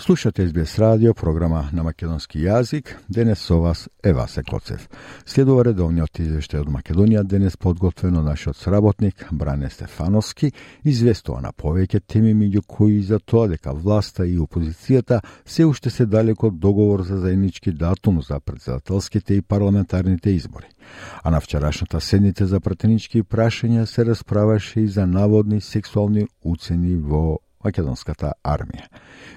Слушате СБС радио, програма на македонски јазик. Денес со вас е Васе Коцев. Следува редовниот извештај од Македонија, денес подготвен од нашиот сработник Бране Стефановски, известува на повеќе теми меѓу кои за тоа дека власта и опозицијата се уште се далеко од договор за заеднички датум за председателските и парламентарните избори. А на вчерашната седница за пратенички прашања се расправаше и за наводни сексуални уцени во македонската армија.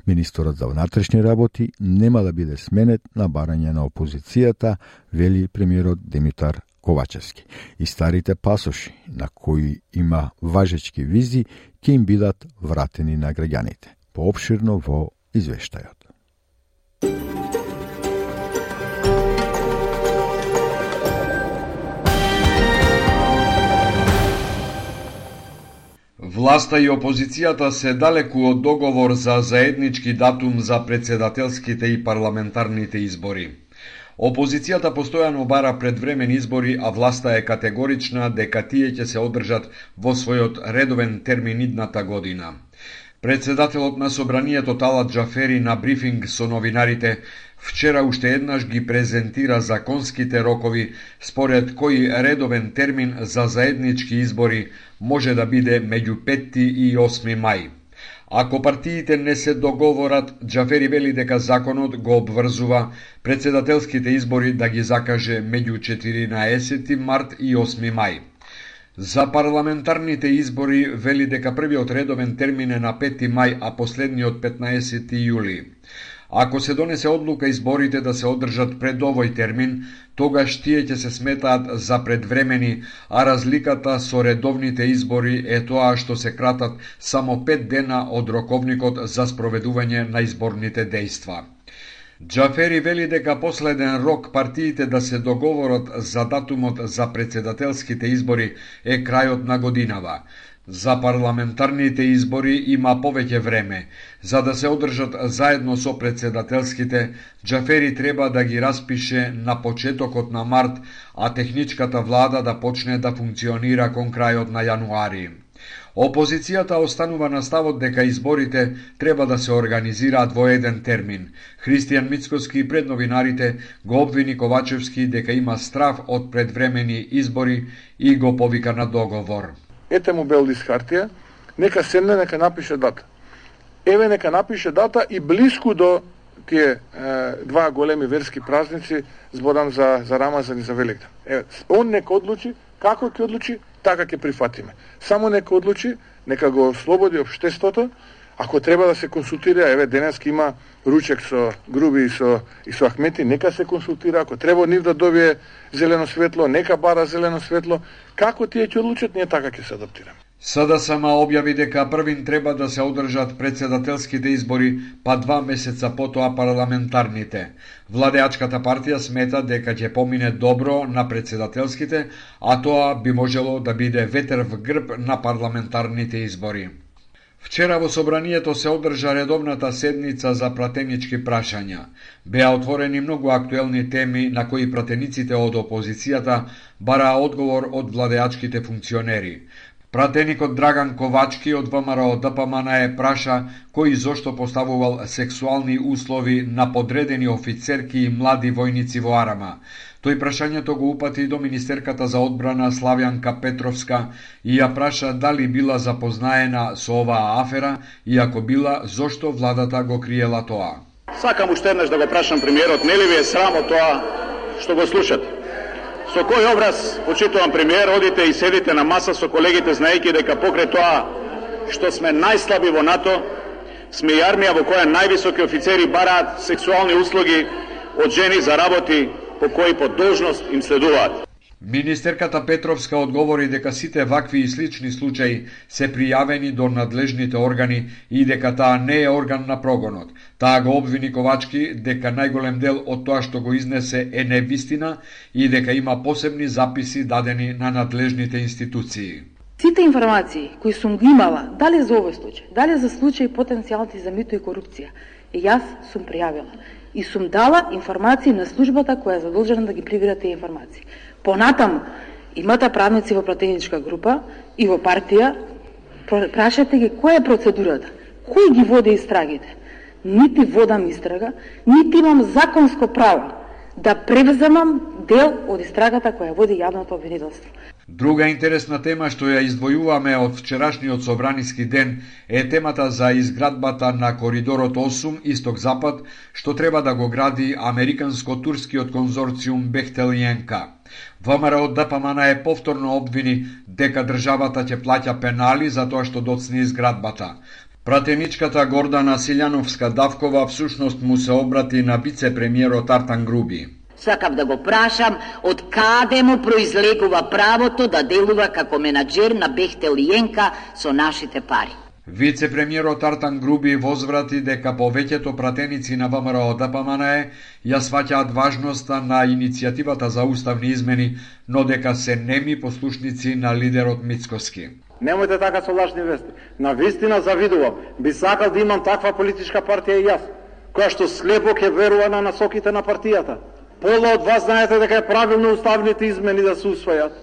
Министорот за внатрешни работи нема да биде сменет на барање на опозицијата, вели премиерот Димитар Ковачевски. И старите пасоши, на кои има важечки визи, ќе им бидат вратени на граѓаните. Пообширно во извештајот. Власта и опозицијата се далеку од договор за заеднички датум за председателските и парламентарните избори. Опозицијата постојано бара предвремени избори, а власта е категорична дека тие ќе се одржат во својот редовен термин идната година. Председателот на Собранието Талат Джафери на брифинг со новинарите вчера уште еднаш ги презентира законските рокови според кои редовен термин за заеднички избори може да биде меѓу 5 и 8 мај. Ако партиите не се договорат, Джафери вели дека законот го обврзува председателските избори да ги закаже меѓу 14 март и 8 мај. За парламентарните избори вели дека првиот редовен термин е на 5 мај, а последниот 15 јули. Ако се донесе одлука изборите да се одржат пред овој термин, тогаш тие ќе се сметаат за предвремени, а разликата со редовните избори е тоа што се кратат само 5 дена од роковникот за спроведување на изборните дејства. Джафери вели дека последен рок партиите да се договорат за датумот за председателските избори е крајот на годинава. За парламентарните избори има повеќе време. За да се одржат заедно со председателските, Джафери треба да ги распише на почетокот на март, а техничката влада да почне да функционира кон крајот на јануари. Опозицијата останува на ставот дека изборите треба да се организираат во еден термин. Христијан Мицкоски пред новинарите го обвини Ковачевски дека има страв од предвремени избори и го повика на договор ете му бел лист хартија, нека седне, нека напише дата. Еве нека напише дата и блиску до тие е, два големи верски празници, зборам за, за Рамазан и за Великден. Еве, он нека одлучи, како ќе одлучи, така ќе прифатиме. Само нека одлучи, нека го ослободи обштеството, Ако треба да се консултира, еве денеска има ручек со Груби и со и со Ахмети, нека се консултира, ако треба нив да добие зелено светло, нека бара зелено светло, како тие ќе одлучат, ние така ќе се адаптираме. Сада сама објави дека првин треба да се одржат председателските избори, па два месеца потоа парламентарните. Владеачката партија смета дека ќе помине добро на председателските, а тоа би можело да биде ветер в грб на парламентарните избори. Вчера во Собранието се одржа редовната седница за пратенички прашања. Беа отворени многу актуелни теми на кои пратениците од опозицијата бараа одговор од владеачките функционери. Пратеникот Драган Ковачки од ВМРО ДПМН е праша кој зошто поставувал сексуални услови на подредени офицерки и млади војници во Арама. Тој прашањето го упати до министерката за одбрана Славјанка Петровска и ја праша дали била запознаена со оваа афера и ако била, зошто владата го криела тоа. Сакам уште еднаш да го прашам премиерот, нели ви е срамо тоа што го слушате? Со кој образ, почитувам премиер, одите и седите на маса со колегите знаејќи дека покрај тоа што сме најслаби во НАТО, сме и армија во која највисоки офицери бараат сексуални услуги од жени за работи по кои по должност им следуваат. Министерката Петровска одговори дека сите вакви и слични случаи се пријавени до надлежните органи и дека таа не е орган на прогонот. Таа го обвини Ковачки дека најголем дел од тоа што го изнесе е невистина и дека има посебни записи дадени на надлежните институции. Сите информации кои сум ги имала, дали за овој случај, дали за случај потенцијални за мито и корупција, јас сум пријавила. и сум дала информации на службата која е задолжена да ги прибира тие информации. Понатаму, имате правници во пратеничка група и во партија, прашате ги која е процедурата, кој ги води истрагите. Нити водам истрага, нити имам законско право да превземам дел од истрагата која води јавното обвинителство. Друга интересна тема што ја издвојуваме од вчерашниот собраниски ден е темата за изградбата на коридорот 8 Исток-Запад, што треба да го гради американско-турскиот конзорциум Бехтелиенка. ВМРО ДПМН е повторно обвини дека државата ќе плаќа пенали за тоа што доцни изградбата. Пратеничката Гордана Силјановска Давкова всушност му се обрати на вице-премиерот Артан Груби. Сакав да го прашам од каде му произлегува правото да делува како менаџер на Бехтел Јенка со нашите пари. Вице-премиерот Артан Груби возврати дека повеќето пратеници на ВМРО да ДПМН ја сваќаат важноста на иницијативата за уставни измени, но дека се неми послушници на лидерот Мицкоски. Немојте така со лажни вести. На вистина завидувам. Би сакал да имам таква политичка партија и јас, која што слепо ќе верува на насоките на партијата. Пола од вас знаете дека е правилно уставните измени да се усвојат.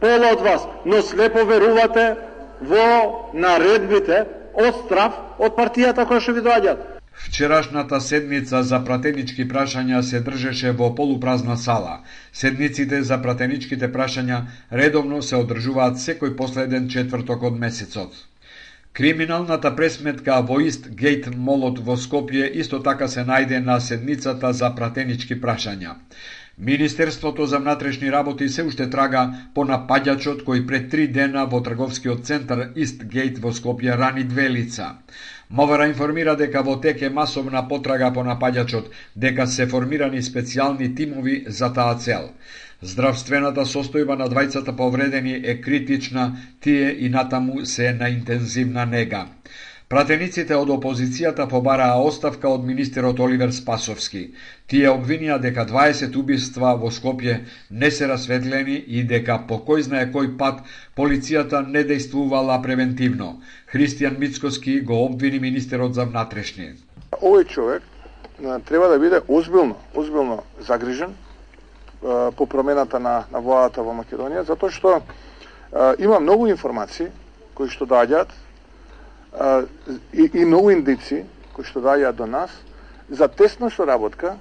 Пола од вас, но слепо верувате во наредбите од страв од партијата која што ви доаѓаат. Вчерашната седница за пратенички прашања се држеше во полупразна сала. Седниците за пратеничките прашања редовно се одржуваат секој последен четврток од месецот. Криминалната пресметка во Ист Гейт Молот во Скопје исто така се најде на седницата за пратенички прашања. Министерството за внатрешни работи се уште трага по напаѓачот кој пред три дена во трговскиот центар Ист Гейт во Скопје рани две лица. Мовера информира дека во тек е масовна потрага по напаѓачот, дека се формирани специјални тимови за таа цел. Здравствената состојба на двајцата повредени е критична, тие и натаму се на интензивна нега. Пратениците од опозицијата побараа оставка од министерот Оливер Спасовски. Тие обвинија дека 20 убиства во Скопје не се расветлени и дека по кој знае кој пат полицијата не действувала превентивно. Христијан Мицкоски го обвини министерот за внатрешни. Овој човек треба да биде озбилно, озбилно загрижен по промената на, на владата во Македонија, затоа што има многу информации кои што доаѓаат и, и многу индици кои што даја до нас за тесна соработка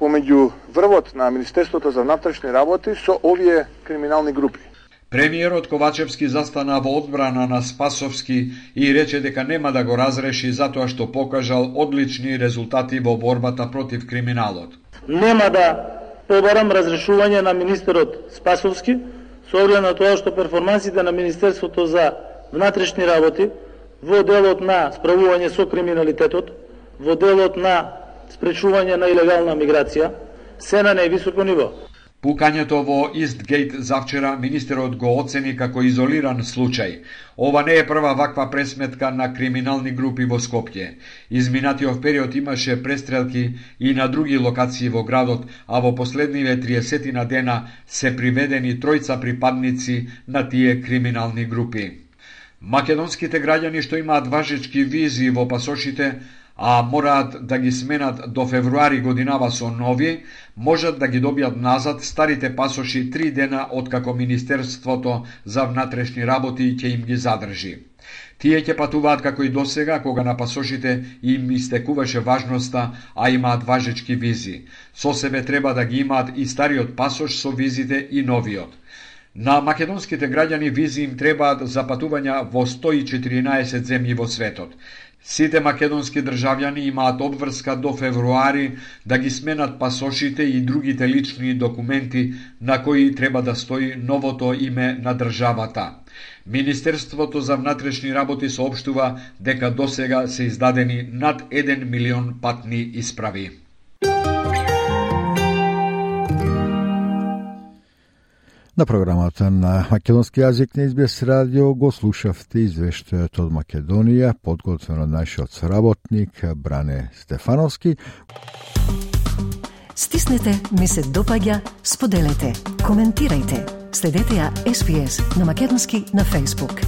помеѓу врвот на Министерството за внатрешни работи со овие криминални групи. Премиерот Ковачевски застана во одбрана на Спасовски и рече дека нема да го разреши затоа што покажал одлични резултати во борбата против криминалот. Нема да побарам разрешување на министерот Спасовски со оглед на тоа што перформансите на Министерството за внатрешни работи во делот на справување со криминалитетот, во делот на спречување на илегална миграција, се на највисоко ниво. Пукањето во Истгейт завчера министерот го оцени како изолиран случај. Ова не е прва ваква пресметка на криминални групи во Скопје. Изминатиот период имаше престрелки и на други локации во градот, а во последниве 30 на дена се приведени тројца припадници на тие криминални групи. Македонските граѓани што имаат важечки визи во пасошите, а мораат да ги сменат до февруари годинава со нови, можат да ги добијат назад старите пасоши три дена откако Министерството за внатрешни работи ќе им ги задржи. Тие ќе патуваат како и досега, кога на пасошите им истекуваше важноста, а имаат важечки визи. Со себе треба да ги имаат и стариот пасош со визите и новиот. На македонските граѓани визи им требаат за патувања во 114 земји во светот. Сите македонски државјани имаат обврска до февруари да ги сменат пасошите и другите лични документи на кои треба да стои новото име на државата. Министерството за внатрешни работи соопштува дека досега се издадени над 1 милион патни исправи. На програмата на македонски јазик на Избес радио го слушавте извештајот од Македонија, подготвен од нашиот соработник Бране Стефановски. Стиснете, ми се допаѓа, споделете, коментирајте. Следете ја SPS на македонски на Facebook.